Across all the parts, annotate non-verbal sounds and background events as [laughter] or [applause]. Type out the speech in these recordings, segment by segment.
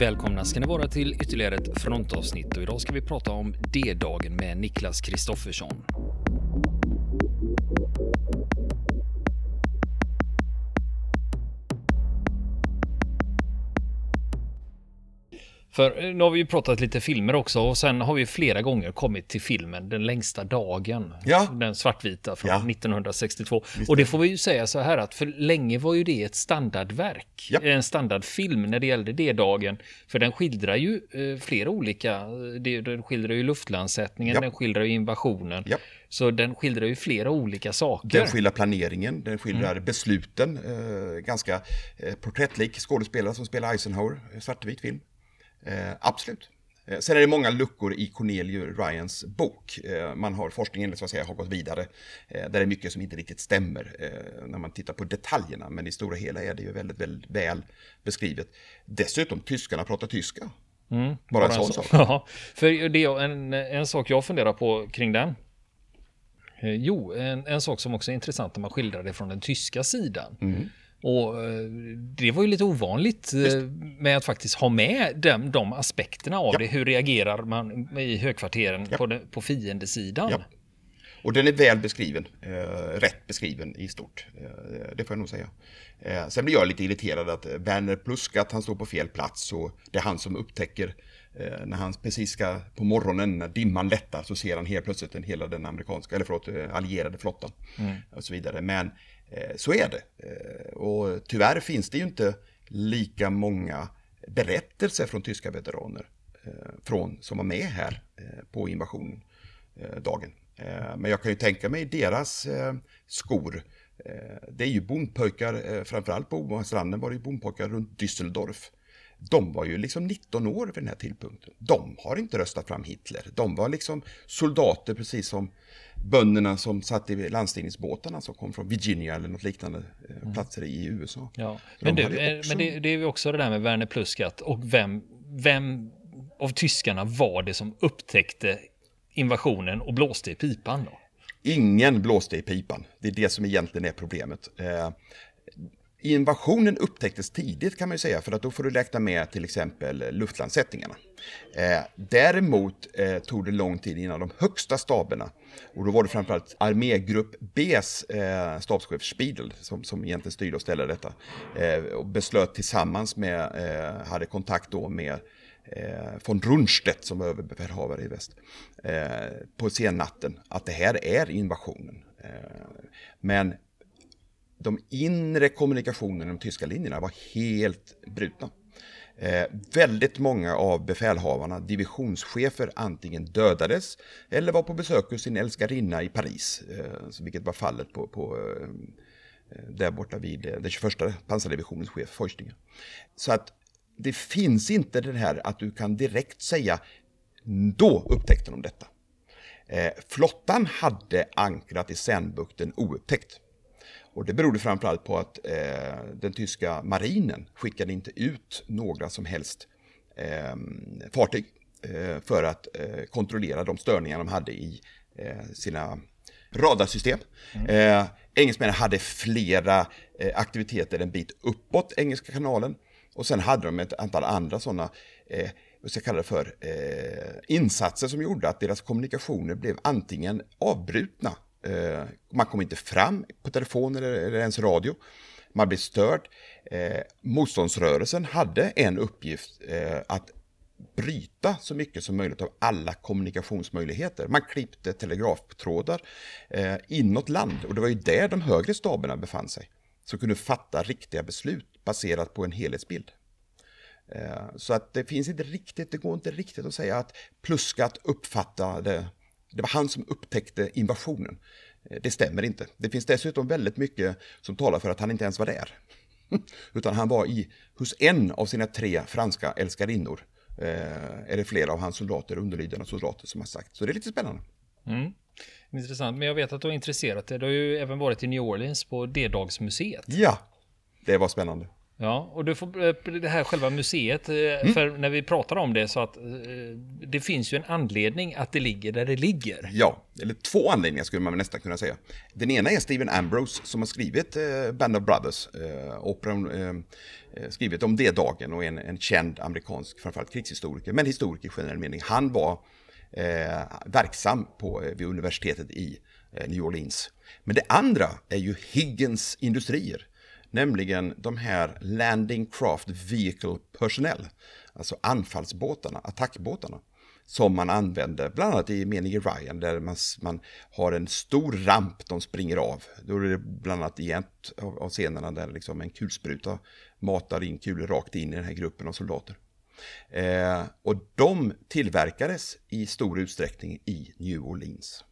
Välkomna ska ni vara till ytterligare ett frontavsnitt och idag ska vi prata om D-dagen med Niklas Kristoffersson. För eh, nu har vi ju pratat lite filmer också och sen har vi flera gånger kommit till filmen Den längsta dagen. Ja. Den svartvita från Ja. 1962. Och det får vi ju säga så här att för länge var ju det ett standardverk. Ja. En standardfilm när det gällde D-dagen. För den skildrar ju eh, flera olika, det- den skildrar ju luftlandsättningen, den skildrar ju invasionen. Så den skildrar ju flera olika saker. Den skildrar planeringen, den skildrar besluten. Eh, ganska eh, porträttlik skådespelare som spelar Eisenhower, eh, svartvit film. Eh, absolut. Eh, sen är det många luckor i Cornelius Ryans bok. Eh, man har, forskningen så att säga, har gått vidare. Eh, där är mycket som inte riktigt stämmer eh, när man tittar på detaljerna. Men i stora hela är det ju väldigt, väldigt väl beskrivet. Dessutom, tyskarna pratar tyska. Bara en sån sak. Ja, för det är en, en sak jag funderar på kring den. Eh, Jo, en, en sak som också är intressant när man skildrar det från den tyska sidan. Mm. Och eh, det var ju lite ovanligt eh, med att faktiskt ha med de, de aspekterna av Ja. det. Hur reagerar man i högkvarteren Ja. på, den, på fiendesidan? Ja. Och den är väl beskriven, eh, rätt beskriven i stort. Eh, det får jag nog säga. Eh, sen blir jag lite irriterad att Werner Pluskat, han står på fel plats och det är han som upptäcker eh, när han precis ska på morgonen, när dimman lättar, så ser han helt plötsligt en hela den amerikanska, eller förlåt, allierade flottan. Och så vidare. Men Eh, så är det. Eh, och tyvärr finns det ju inte lika många berättelser från tyska veteraner eh, från, som var med här på invasionen Men jag kan ju tänka mig deras skor. Det är ju bondpojkar, framförallt på Omastranden var det ju bondpojkar runt Düsseldorf. De var ju liksom 19 år vid den här tidpunkten. De har inte röstat fram Hitler. De var liksom soldater precis som bönderna som satt i landstigningsbåtarna som kom från Virginia eller något liknande eh, platser i USA. Ja, Så men, du, eh, också- men det, det är ju också det där med Werner Pluskat och vem, vem av tyskarna var det som upptäckte invasionen och blåste i pipan då? Ingen blåste i pipan. Det är det som egentligen är problemet. Invasionen upptäcktes tidigt kan man ju säga, för att då får du räkna med till exempel luftlandsättningarna. Eh, däremot eh, tog det lång tid innan de högsta staberna, och då var det framförallt armégrupp Bs eh, stabschef Spiedel som, som egentligen styrde och ställde detta, eh, och beslöt tillsammans med, eh, hade kontakt då med eh, von Rundstedt som var överbefälhavare i väst eh, på sennatten att det här är invasionen. Men de inre kommunikationerna i de tyska linjerna var helt brutna. Eh, väldigt många av befälhavarna, divisionschefer, antingen dödades eller var på besök hos sin älskarinna i Paris, eh, vilket var fallet på, på eh, eh där borta vid eh, den 21 pansardivisionens chef Feuchtinger. Så att det finns inte det här att du kan direkt säga då upptäckte de detta. Eh, flottan hade ankrat i Sänbukten oupptäckt. Och det berodde framförallt på att eh, den tyska marinen skickade inte ut några som helst eh, fartyg eh, för att eh, kontrollera de störningar de hade i eh, sina radarsystem. Eh, engelsmännen hade flera aktiviteter en bit uppåt Engelska kanalen och sen hade de ett antal andra sådana vad ska jag kalla det för, eh, insatser som gjorde att deras kommunikationer blev antingen avbrutna, Eh, man kom inte fram på telefon eller, eller ens radio, man blev störd. Eh, motståndsrörelsen hade en uppgift eh, att bryta så mycket som möjligt av alla kommunikationsmöjligheter. Man klippte telegraftrådar eh, inåt land och det var ju där de högre staberna befann sig. Som kunde fatta riktiga beslut baserat på en helhetsbild. Eh, Så att det finns inte riktigt, det går inte riktigt att säga att Pluskat uppfattade, det var han som upptäckte invasionen. Eh, Det stämmer inte. Det finns dessutom väldigt mycket som talar för att han inte ens var där. [laughs] Utan han var i, hos en av sina tre franska älskarinnor. Eh, är det flera av hans soldater, underlydande soldater som har sagt. Så det är lite spännande. Mm. Intressant, men jag vet att du har intresserat dig. Du har ju även varit i New Orleans på D-dagsmuseet. Ja, det var spännande. Ja, och du får eh, det här själva museet, mm. för när vi pratar om det så att det finns ju en anledning att det ligger där det ligger. Ja, eller två anledningar skulle man nästan kunna säga. Den ena är Steven Ambrose som har skrivit Band of Brothers, operan, skrivit om det dagen och en, en känd amerikansk, framförallt krigshistoriker, men historiker i generell mening. Han var eh, verksam på, vid universitetet i eh, New Orleans. Men det andra är ju Higgins industrier Nämligen de här Landing Craft Vehicle Personnel, alltså anfallsbåtarna, attackbåtarna. Som man använder, bland annat i meningen Ryan, där man, man har en stor ramp de springer av. Då är det bland annat i ett av, av scenerna där liksom en kulspruta matar in kulor rakt in i den här gruppen av soldater. Eh, och de tillverkades i stor utsträckning i New Orleans.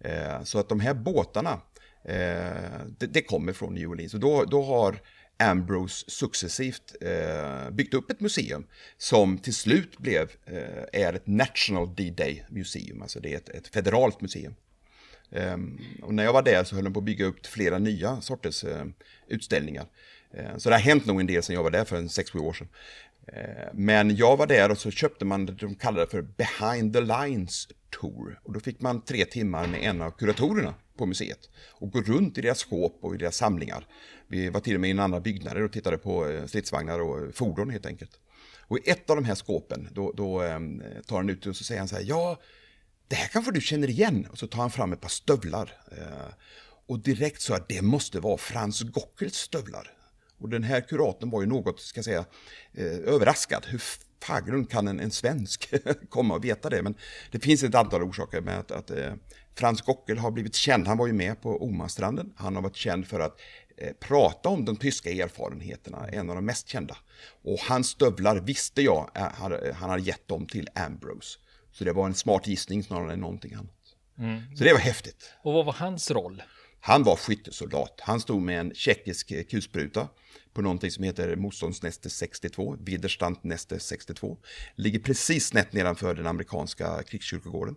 Eh, så att de här båtarna Eh, det, det, kommer från New Orleans och då, då har Ambrose successivt eh, byggt upp ett museum som till slut blev, eh, är ett National D-Day Museum, alltså det är ett, ett federalt museum. Eh, och när jag var där så höll de på att bygga upp flera nya sorters eh, utställningar. Eh, så det har hänt nog en del sedan jag var där för en 6-7 år sedan. Men jag var där och så köpte man det de kallade för Behind the Lines Tour. Och då fick man tre timmar med en av kuratorerna på museet och gå runt i deras skåp och i deras samlingar. Vi var till och med i en andra byggnader och tittade på eh, stridsvagnar och eh, fordon helt enkelt. Och i ett av de här skåpen, då, då eh, tar han ut och så säger han så här, ja, det här kanske du känner igen. Och så tar han fram ett par stövlar. Eh, och direkt så att det måste vara Frans Gockels stövlar. Och den här kuratorn var ju något, ska jag säga, eh, överraskad. Hur fagrun kan en, en svensk [laughs] komma och veta det? Men det finns ett antal orsaker med att, att eh, Frans Gockel har blivit känd. Han var ju med på Omastranden. Han har varit känd för att eh, prata om de tyska erfarenheterna, en av de mest kända. Och hans stövlar visste jag, eh, han hade gett dem till Ambrose. Så det var en smart gissning snarare än någonting annat. Mm. Så det var häftigt. Och vad var hans roll? Han var skyttesoldat. Han stod med en tjeckisk eh, kulspruta på någonting som heter Motståndsnäste 62, Widerstandnäste 62. Ligger precis snett nedanför den amerikanska krigskyrkogården.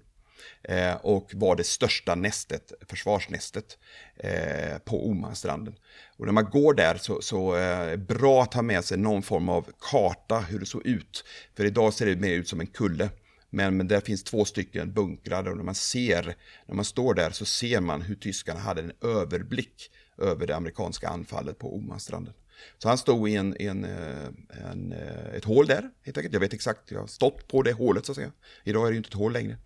Eh, och var det största nästet, försvarsnästet eh, på Omanstranden. Och när man går där så, så är det bra att ha med sig någon form av karta hur det såg ut. För idag ser det mer ut som en kulle. Men, men där finns två stycken bunkrar och när man ser, när man står där så ser man hur tyskarna hade en överblick över det amerikanska anfallet på Omanstranden. Så han stod i en, en, eh, en, eh, ett hål där, helt enkelt. Jag vet exakt, jag har stått på det hålet så att säga. Idag är det ju inte ett hål längre.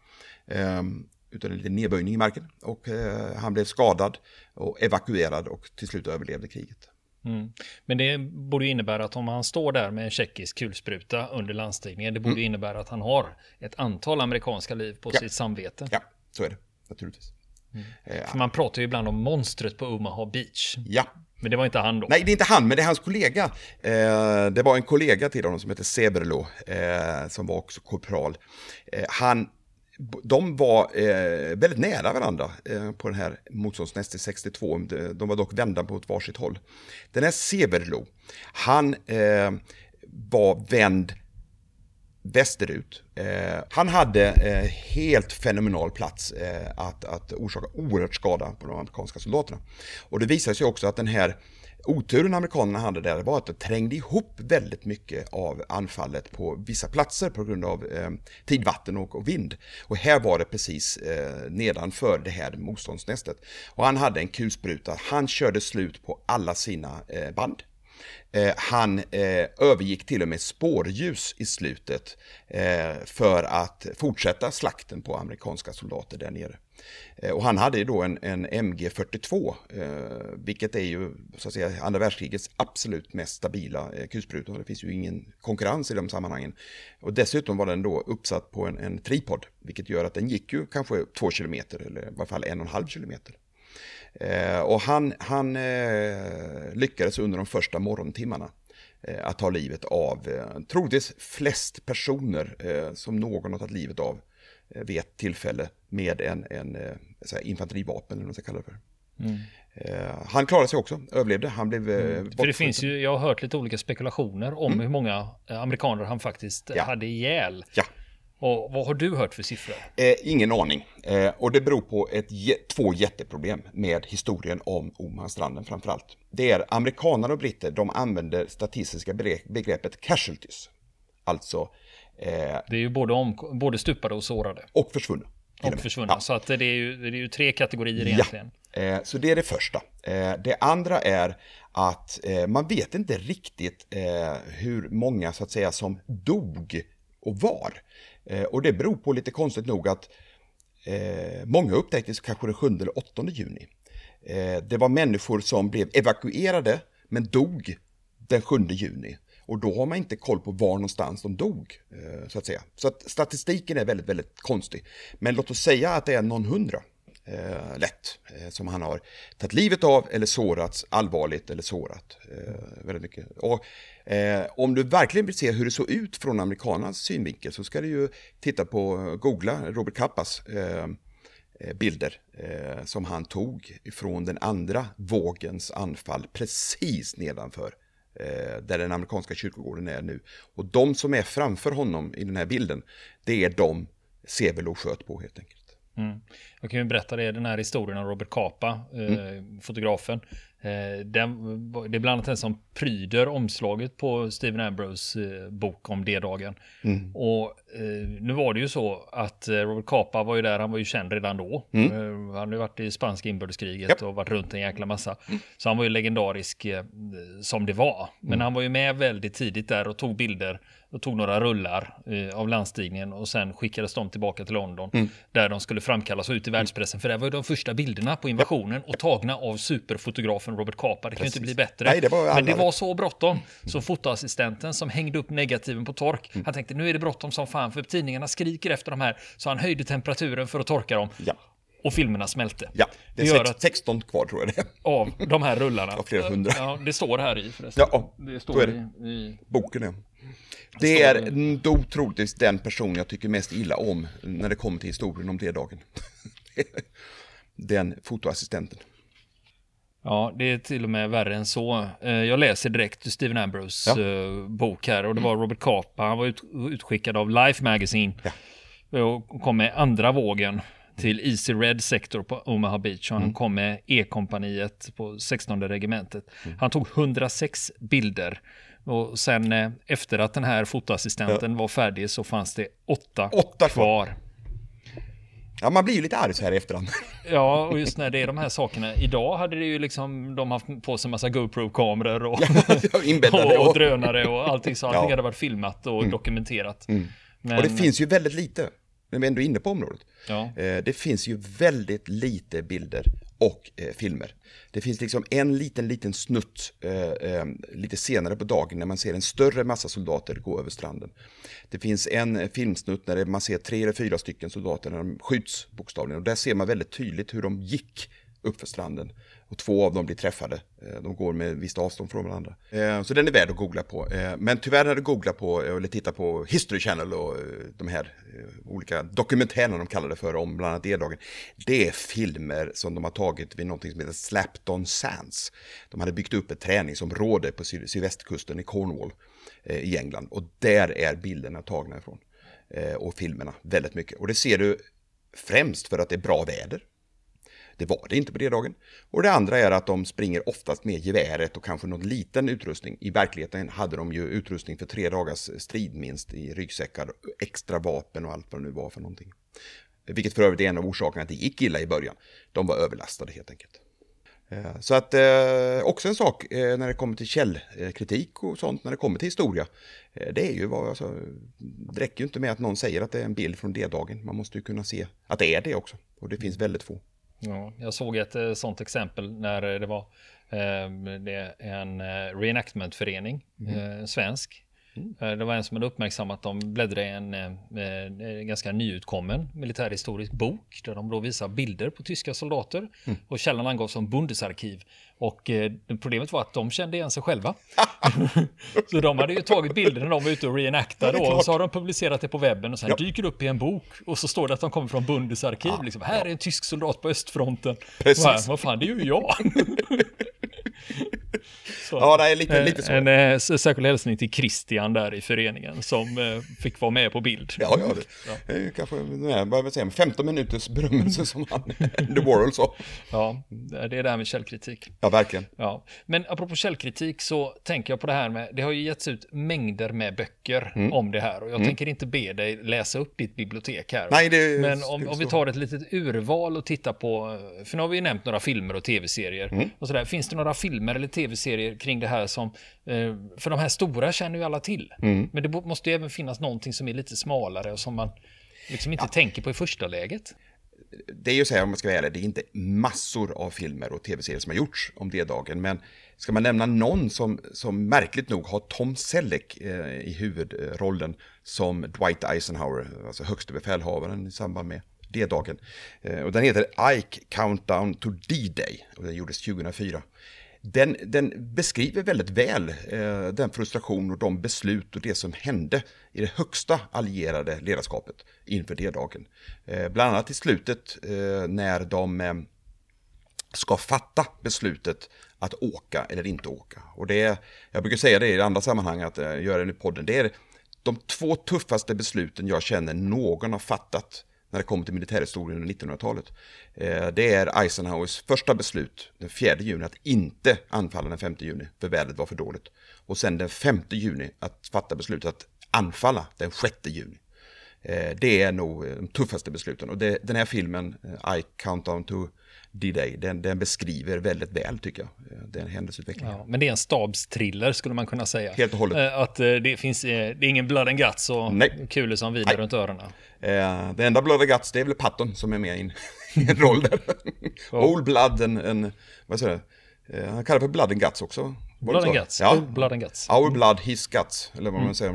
Um, utan en liten nedböjning i marken. Och uh, han blev skadad och evakuerad och till slut överlevde kriget. Mm. Men det borde innebära att om han står där med en tjeckisk kulspruta under landstigningen, det borde mm. innebära att han har ett antal amerikanska liv på ja. sitt samvete. Ja, så är det naturligtvis. Mm. Uh, För man pratar ju ibland om monstret på Omaha Beach. Ja, men det var inte han då? Nej, det är inte han, men det är hans kollega. Eh, det var en kollega till honom som heter Seberlo, eh, som var också korpral. Eh, han, de var eh, väldigt nära varandra eh, på den här motståndsnästet 62. De var dock vända på ett varsitt håll. Den här Seberlo, han eh, var vänd västerut. Eh, han hade eh, helt fenomenal plats eh, att, att orsaka oerhört skada på de amerikanska soldaterna. Och det visade sig också att den här oturen amerikanerna hade där var att det trängde ihop väldigt mycket av anfallet på vissa platser på grund av eh, tidvatten och, och, vind. Och här var det precis eh, nedanför det här motståndsnästet. Och han hade en kulspruta, han körde slut på alla sina eh, band. Eh, han eh, övergick till och med spårljus i slutet eh, för att fortsätta slakten på amerikanska soldater där nere. Eh, och han hade ju då en, en MG42, eh, vilket är ju så att säga andra världskrigets absolut mest stabila eh, kulsprutor. Det finns ju ingen konkurrens i de sammanhangen. Och dessutom var den då uppsatt på en, en tripod, vilket gör att den gick ju kanske två kilometer eller i alla fall en och en halv kilometer. Eh, och han, han eh, lyckades under de första morgontimmarna eh, att ta livet av eh, troligtvis flest personer eh, som någon har tagit livet av eh, vid ett tillfälle med en, en eh, infanterivapen, eller vad man ska kalla det för. Mm. Han klarade sig också, överlevde. Han blev mm. För det finns ju, jag har hört lite olika spekulationer om mm. hur många amerikaner han faktiskt ja. hade ihjäl. Ja. Och vad har du hört för siffror? Eh, ingen aning. Eh, och det beror på ett, två jätteproblem med historien om Omanstranden framförallt. Det är amerikaner och britter, de använder statistiska begreppet casualties. Alltså... Eh, det är ju både, om, både stupade och sårade. Och försvunna. Och försvunna. Ja. Så att det, är ju, det är ju tre kategorier ja. egentligen. Eh, så det är det första. Eh, det andra är att eh, man vet inte riktigt hur många så att säga som dog och var. Och det beror på lite konstigt nog att många upptäcktes kanske den 7 eller 8 juni. Det var människor som blev evakuerade men dog den 7 juni. Och då har man inte koll på var någonstans de dog, eh, så att säga. Så att statistiken är väldigt, väldigt konstig. Men låt oss säga att det är någon hundra eh, lätt eh, som han har tagit livet av eller sårats allvarligt eller sårat eh, väldigt mycket. Och eh, om du verkligen vill se hur det såg ut från amerikanernas synvinkel så ska du ju titta på, googla Robert Kappas eh, eh, bilder eh, som han tog från den andra vågens anfall precis nedanför Eh, där den amerikanska kyrkogården är nu. Och de som är framför honom i den här bilden, det är de Sevelo sköt på helt enkelt. Mm. Jag kan ju berätta det, den här historien om Robert Capa, eh, mm. fotografen. Eh, den, det är bland annat den som pryder omslaget på Stephen Ambrose eh, bok om D-dagen. Mm. Och eh, nu var det ju så att eh, Robert Capa var ju där, han var ju känd redan då. Mm. Eh, han hade ju varit i spanska inbördeskriget yep. och varit runt en jäkla massa. Mm. Så han var ju legendarisk som det var. Men mm. han var ju med väldigt tidigt där och tog bilder och tog några rullar eh, av landstigningen och sen skickades de tillbaka till London mm. där de skulle framkallas och ut i världspressen. För det var ju de första bilderna på invasionen och tagna av superfotografen Robert Capa. Det kan ju inte bli bättre. Nej, det Men det var så bråttom. Så fotoassistenten som hängde upp negativen på tork, mm. han tänkte nu är det bråttom som fan för tidningarna skriker efter de här. Så han höjde temperaturen för att torka dem. Ja. Och filmerna smälte. Ja, det är det sex, att, 16 kvar tror jag det är. Av de här rullarna. [laughs] Av flera hundra. Ja, det står här i förresten. Ja, det står är det. I, i... Boken är. Det är då troligtvis den person jag tycker mest illa om när det kommer till historien om det dagen. [laughs] den fotoassistenten. Ja, det är till och med värre än så. Eh, jag läser direkt Steven Ambrose ja. Eh, bok här och det var mm. Robert Capa. Han var ut, utskickad av Life Magazine ja. och kom med andra vågen till Easy Red Sector på Omaha Beach han mm. kom med E-kompaniet på 16 regementet. Mm. Han tog 106 bilder och sen eh, efter att den här fotoassistenten ja. var färdig så fanns det åtta, åtta kvar. Ja, man blir ju lite arg så här i efterhand. [laughs] Ja, och just när det är de här sakerna. Idag hade det ju liksom, de haft på sig en massa GoPro-kameror och, [laughs] och, och, drönare och allting. Så allting ja. hade varit filmat och mm. dokumenterat. Mm. Men... Och det finns ju väldigt lite när vi ändå är inne på området. Ja. Eh, det finns ju väldigt lite bilder och eh, filmer. Det finns liksom en liten, liten snutt eh, lite senare på dagen när man ser en större massa soldater gå över stranden. Det finns en filmsnutt när man ser tre eller fyra stycken soldater när de skjuts bokstavligen och där ser man väldigt tydligt hur de gick uppför stranden. Och två av dem blir träffade. Eh, de går med visst avstånd från varandra. Eh, så den är värd att googla på. Eh, men tyvärr när du googlar på, eller tittar på History Channel och de här olika dokumentärerna de kallar det för om bland annat E-dagen. Det är filmer som de har tagit vid någonting som heter Slapton Sands. De hade byggt upp ett träningsområde på sydvästkusten i Cornwall i England. Och där är bilderna tagna ifrån. Och filmerna väldigt mycket. Och det ser du främst för att det är bra väder. Det var det inte på D-dagen. Och det andra är att de springer oftast med geväret och kanske någon liten utrustning. I verkligheten hade de ju utrustning för tre dagars strid minst i ryggsäckar, extra vapen och allt vad det nu var för någonting. Vilket för övrigt är en av orsakerna att det gick illa i början. De var överlastade helt enkelt. Eh, så att eh, också en sak eh, när det kommer till källkritik och sånt, när det kommer till historia. Eh, det är ju vad, alltså, det räcker ju inte med att någon säger att det är en bild från D-dagen. Man måste ju kunna se att det är det också. Och det finns väldigt få. Ja, jag såg ett eh, sånt exempel när det var eh, det en eh, reenactmentförening, mm. svensk. Mm. Det var en som hade uppmärksammat att de bläddrade i en, en ganska nyutkommen militärhistorisk bok där de då visar bilder på tyska soldater mm. och källan angavs som Bundesarkiv. Och eh, problemet var att de kände igen sig själva. [laughs] så de hade ju tagit bilder när de var ute och reenactade. Och så har de publicerat det på webben och sen ja. dyker det upp i en bok. Och så står det att de kommer från Bundesarkiv. Ja. Liksom, här är en tysk soldat på östfronten. Precis. Här, vad fan, det är ju jag. [laughs] Så, Ja, det är lite, lite så. En, en eh, särskild hälsning till Christian där i föreningen som eh, fick vara med på bild. Ja, ja, det, det är ju kanske nej, vad vill säga, 15 minuters berömmelse som han, [laughs] The World sa. Ja, det är det här med källkritik. Ja, verkligen. Ja, men apropå källkritik så tänker jag på det här med, det har ju getts ut mängder med böcker Mm. om det här och jag tänker inte be dig läsa upp ditt bibliotek här. Nej, det Men om, vi om vi tar ett litet urval och tittar på, för nu har vi ju nämnt några filmer och tv-serier. Mm. Och sådär. Finns det några filmer eller tv-serier kring det här som, eh, för de här stora känner ju alla till. Mm. Men det måste ju även finnas någonting som är lite smalare och som man liksom inte tänker på i första läget. det är ju så här om man ska vara ärlig, det är inte massor av filmer och tv-serier som har gjorts om D-dagen. Men ska man nämna någon som, som märkligt nog har Tom Selleck eh, i huvudrollen som Dwight Eisenhower, alltså högste befälhavaren i samband med D-dagen. Eh, och den heter Ike Countdown to D-Day och den gjordes 2004. Den, den beskriver väldigt väl eh, den frustration och de beslut och det som hände i det högsta allierade ledarskapet inför D-dagen. Eh, bland annat i slutet eh, när de eh, ska fatta beslutet att åka eller inte åka. Och det är, jag brukar säga det i andra sammanhang, att eh, göra det i podden, det är de två tuffaste besluten jag känner någon har fattat när det kommer till militärhistorien under 1900-talet. Eh, det är Eisenhowers första beslut den 4 juni att inte anfalla den 5 juni, för vädret var för dåligt. Och sen den 5 juni att fatta beslutet att anfalla den 6 juni. Eh, Det är nog eh, de tuffaste besluten. Och det, den här filmen, eh, I Countdown to D-Day, den, den beskriver väldigt väl tycker jag, den händelseutvecklingen. Ja, men det är en stabstriller skulle man kunna säga. Helt och hållet. Att det finns, det är ingen blood and guts och Nej. kulor som Nej. runt öronen. Det enda Blood and Guts, det är väl Patton som är med i en, [laughs] roll där. [laughs] Old Blood, en, en vad säger jag, eh, han kallar det för Blood and Guts också. Blood and guts. Ja, blood and guts. Our Blood, His Guts, eller vad man säger.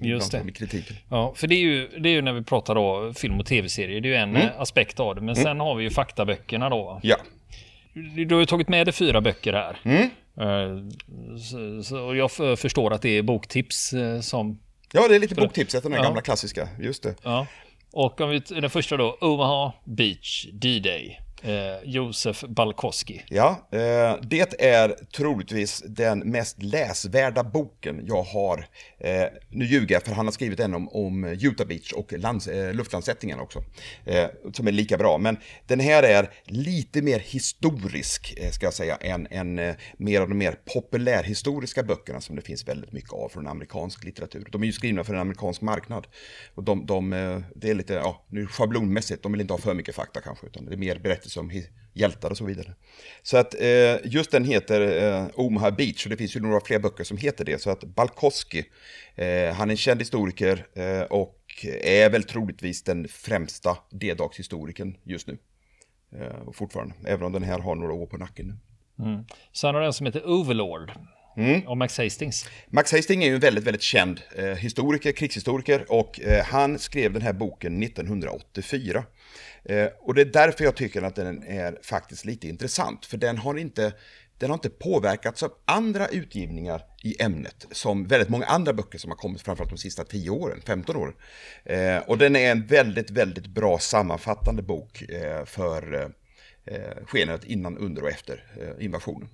Just det. Med kritiken. Ja, för det är, ju, det är ju när vi pratar då film och tv-serier, det är ju en Mm. aspekt av det. Men sen har vi ju faktaböckerna då. Ja, Du, har ju tagit med dig fyra böcker här. Mm. Eh, Så, så, jag förstår att det är boktips eh, som... ja det är lite boktipset, den här Ja. gamla klassiska, just det. Ja. Och om vi, den första då, Omaha Beach D-Day. Eh, Josef Balkowski. Ja, eh, det är troligtvis den mest läsvärda boken jag har. Eh, nu ljuger jag för han har skrivit en om, om Utah Beach och lands, eh, luftlandsättningen också. Eh, som är lika bra. Men den här är lite mer historisk, eh, ska jag säga, än, än eh, mer av de mer populärhistoriska böckerna som det finns väldigt mycket av från amerikansk litteratur. De är ju skrivna för en amerikansk marknad. Och de, de, eh, det är lite, ja, nu schablonmässigt, de vill inte ha för mycket fakta kanske, utan det är mer berättelser om hi- hjältar och så vidare. Så att eh, just den heter eh, Omaha Beach, och det finns ju några fler böcker som heter det. Så att Balkowski, eh, han är en känd historiker eh, och är väl troligtvis den främsta D-dagshistorikern just nu. Eh, och fortfarande, även om den här har några år på nacken nu. Sen har du en som heter Overlord. Mm. Av Max Hastings. Max Hastings är ju en väldigt, väldigt känd eh, historiker, krigshistoriker och eh, han skrev den här boken 1984. Eh, och det är därför jag tycker att den är faktiskt lite intressant, för den har inte den har inte påverkats av andra utgivningar i ämnet, som väldigt många andra böcker som har kommit framförallt de sista 10 åren, 15 åren. Eh, och den är en väldigt, väldigt bra sammanfattande bok eh, för eh, eh, skenet innan, under och efter eh, invasionen.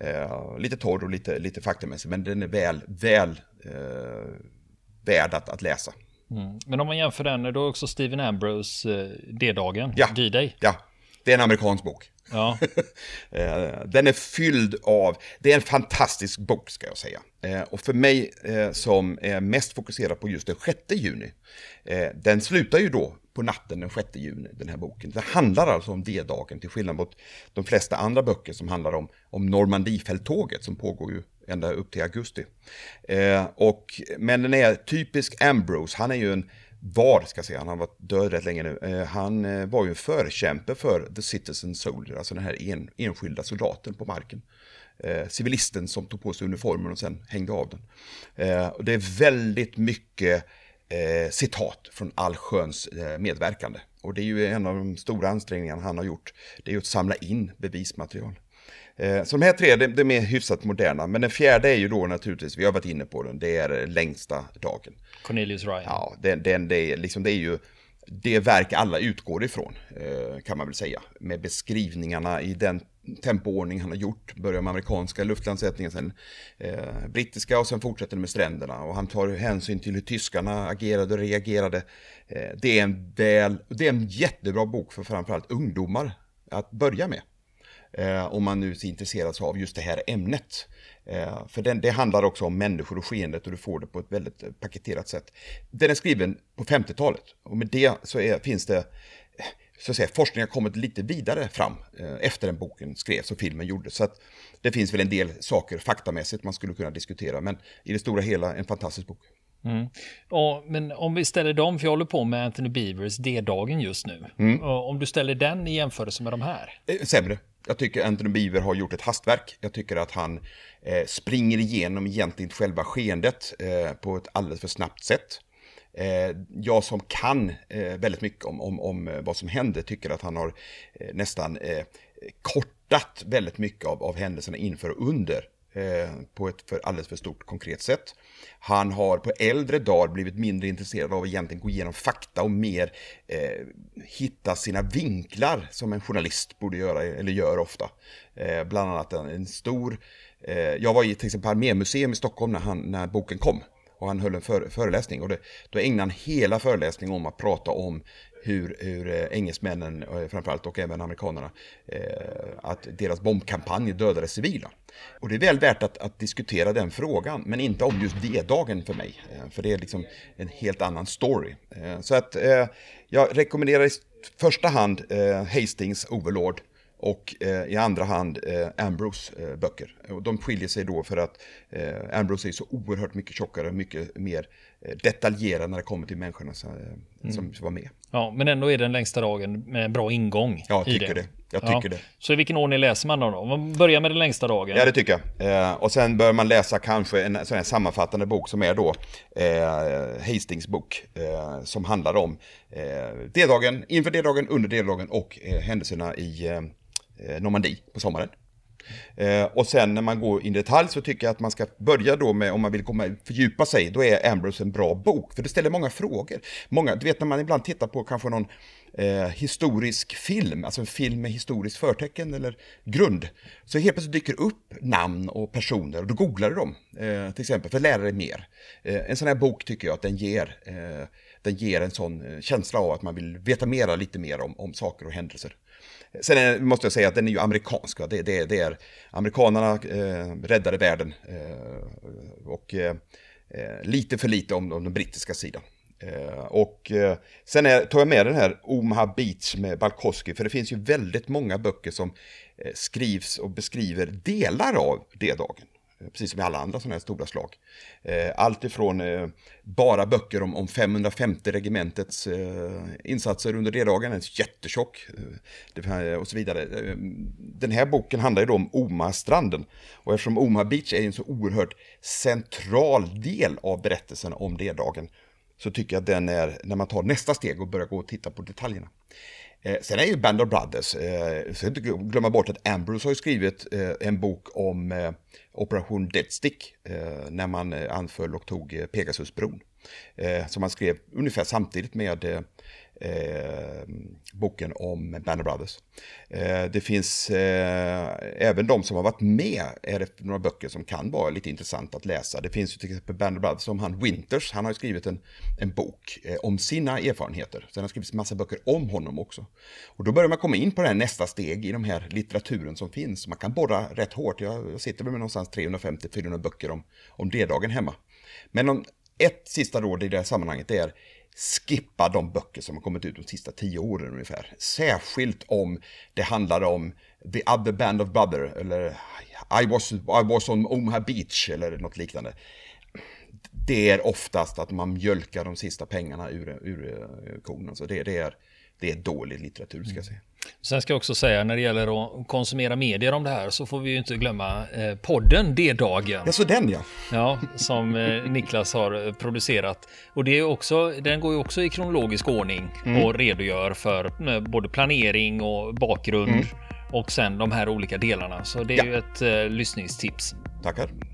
Eh, lite torr och lite, lite faktamässig, men den är väl, väl eh, värd att, att läsa. Mm. Men om man jämför den, då är också Stephen Ambrose eh, D-dagen, Ja. D-Day. Ja, det är en amerikansk bok. Ja. [laughs] Eh, den är fylld av, det är en fantastisk bok ska jag säga. Eh, och för mig eh, som är mest fokuserad på just den 6 juni, den slutar ju då på natten den 6 juni, den här boken. Det handlar alltså om D-dagen till skillnad mot de flesta andra böcker som handlar om, om Normandiefälttåget som pågår ju ända upp till augusti. Eh, och, men den är typisk Ambrose, han är ju en var, ska jag säga, han har varit död rätt länge nu. Eh, han eh, var ju en förkämpe för the citizen soldier, alltså den här en, enskilda soldaten på marken. Eh, civilisten som tog på sig uniformen och sen hängde av den. Eh, och det är väldigt mycket eh, citat från allsköns eh, medverkande. Och det är ju en av de stora ansträngningarna han har gjort. Det är ju att samla in bevismaterial. Eh, Så de här tre, de, de är hyfsat moderna. Men den fjärde är ju då naturligtvis, vi har varit inne på den, det är längsta dagen. Cornelius Ryan. Ja, den, den, det, är, liksom, det är ju det verk alla utgår ifrån, eh, kan man väl säga. Med beskrivningarna i den tempoordning han har gjort. Börjar med amerikanska luftlandsättningen, sen eh, brittiska och sen fortsätter med stränderna. Och han tar hänsyn till hur tyskarna agerade och reagerade. Eh, det, är en väl, det är en jättebra bok för framförallt ungdomar att börja med. Eh, om man nu är intresserad av just det här ämnet. Eh, för den, det handlar också om människor och skeendet och du får det på ett väldigt eh, paketerat sätt. Den är skriven på 50-talet och med det så är, finns det så att säga, forskningen har kommit lite vidare fram eh, efter den boken skrevs och filmen gjordes. Så att det finns väl en del saker faktamässigt man skulle kunna diskutera, men i det stora hela en fantastisk bok. Mm. Och, men om vi ställer dem, för jag håller på med Anthony Beavers D-dagen just nu. Mm. Om du ställer den i jämförelse med de här? Sämre. Jag tycker Anthony Beaver har gjort ett hastverk. Jag tycker att han eh, springer igenom egentligen själva skeendet eh, på ett alldeles för snabbt sätt. Eh, jag som kan eh, väldigt mycket om, om, om eh, vad som händer tycker att han har eh, nästan eh, kortat väldigt mycket av, av händelserna inför och under Eh, på ett för alldeles för stort konkret sätt. Han har på äldre dagar blivit mindre intresserad av att egentligen gå igenom fakta och mer eh, hitta sina vinklar som en journalist borde göra, eller gör ofta. Eh, bland annat en, en stor, eh, jag var i till exempel Armémuseum i Stockholm när, han, när boken kom. Och han höll en för, föreläsning och det, då ägnade han hela föreläsningen om att prata om hur, hur eh, engelsmännen eh, framförallt och även amerikanerna, eh, att deras bombkampanj dödade civila. Och det är väl värt att, att diskutera den frågan, men inte om just D-dagen för mig. För det är liksom en helt annan story. Så att jag rekommenderar i första hand Hastings Overlord och eh, i andra hand eh, Ambrose eh, böcker. Och de skiljer sig då för att eh, Ambrose är så oerhört mycket tjockare och mycket mer detaljerad när det kommer till människorna som, eh, mm. som var med. Ja, men ändå är den längsta dagen med en bra ingång. Ja, jag tycker det. det. Jag tycker ja. det. Så i vilken ordning läser man då? Om man börjar med den längsta dagen? Ja, det tycker jag. Eh, och sen bör man läsa kanske en sån här sammanfattande bok som är då eh, Hastings bok. Eh, som handlar om eh, D-dagen, inför D-dagen, under D-dagen och eh, händelserna i eh, Eh, Normandie på sommaren. Eh, och sen när man går in i detalj så tycker jag att man ska börja då med, om man vill komma, fördjupa sig, då är Ambrose en bra bok. För det ställer många frågor. Många, du vet när man ibland tittar på kanske någon eh, historisk film, alltså en film med historiskt förtecken eller grund, så helt plötsligt dyker upp namn och personer och då googlar du dem, eh, till exempel, för att lära dig mer. Eh, en sån här bok tycker jag att den ger, eh, den ger en sån eh, känsla av att man vill veta mera, lite mer om, om saker och händelser. Sen är, måste jag säga att den är ju amerikansk. Det, det, det är amerikanerna eh, räddade världen. Eh, och eh, eh, lite för lite om, om den brittiska sidan. Eh, och eh, sen är, tar jag med den här Omaha Beach med Balkowski, för det finns ju väldigt många böcker som eh, skrivs och beskriver delar av D-dagen. Eh, precis som i alla andra sådana här stora slag. Eh, allt ifrån eh, bara böcker om, om 550 regementets insatser under D-dagen, en jättetjock, och så vidare. Den här boken handlar ju då om Omastranden. Och eftersom Oma Beach är en så oerhört central del av berättelsen om D-dagen, så tycker jag att den är, när man tar nästa steg och börjar gå och titta på detaljerna. Eh, sen är ju Band of Brothers, eh, ska inte glömma bort att Ambrose har ju skrivit eh, en bok om eh, Operation Deadstick, eh, när man eh, anföll och tog eh, Pegasusbron. Eh, som han skrev ungefär samtidigt med eh, eh, boken om Banner Brothers. Eh, det finns eh, även de som har varit med, är det några böcker som kan vara lite intressant att läsa. Det finns ju till exempel Banner Brothers som han Winters, han har ju skrivit en, en bok eh, om sina erfarenheter. Sen har det skrivits massa böcker om honom också. Och då börjar man komma in på det här nästa steg i de här litteraturen som finns. Man kan borra rätt hårt, jag, jag sitter med någonstans 350-400 böcker om, om D-dagen hemma. Men om, ett sista råd i det här sammanhanget är skippa de böcker som har kommit ut de sista tio åren ungefär. Särskilt om det handlar om The Other Band of Brother eller I was, I was on Omaha Beach eller något liknande. Det är oftast att man mjölkar de sista pengarna ur, ur, eh, kon. Alltså det, det, är, det är dålig litteratur ska jag säga. Sen ska jag också säga när det gäller att konsumera medier om det här så får vi ju inte glömma eh, podden D-dagen. Ja, så den ja. Ja, som eh, Niklas har eh, producerat. Och det är också, den går ju också i kronologisk ordning mm. och redogör för eh, både planering och bakgrund mm. och sen de här olika delarna. Så det är ja. ju ett eh, lyssningstips. Tackar.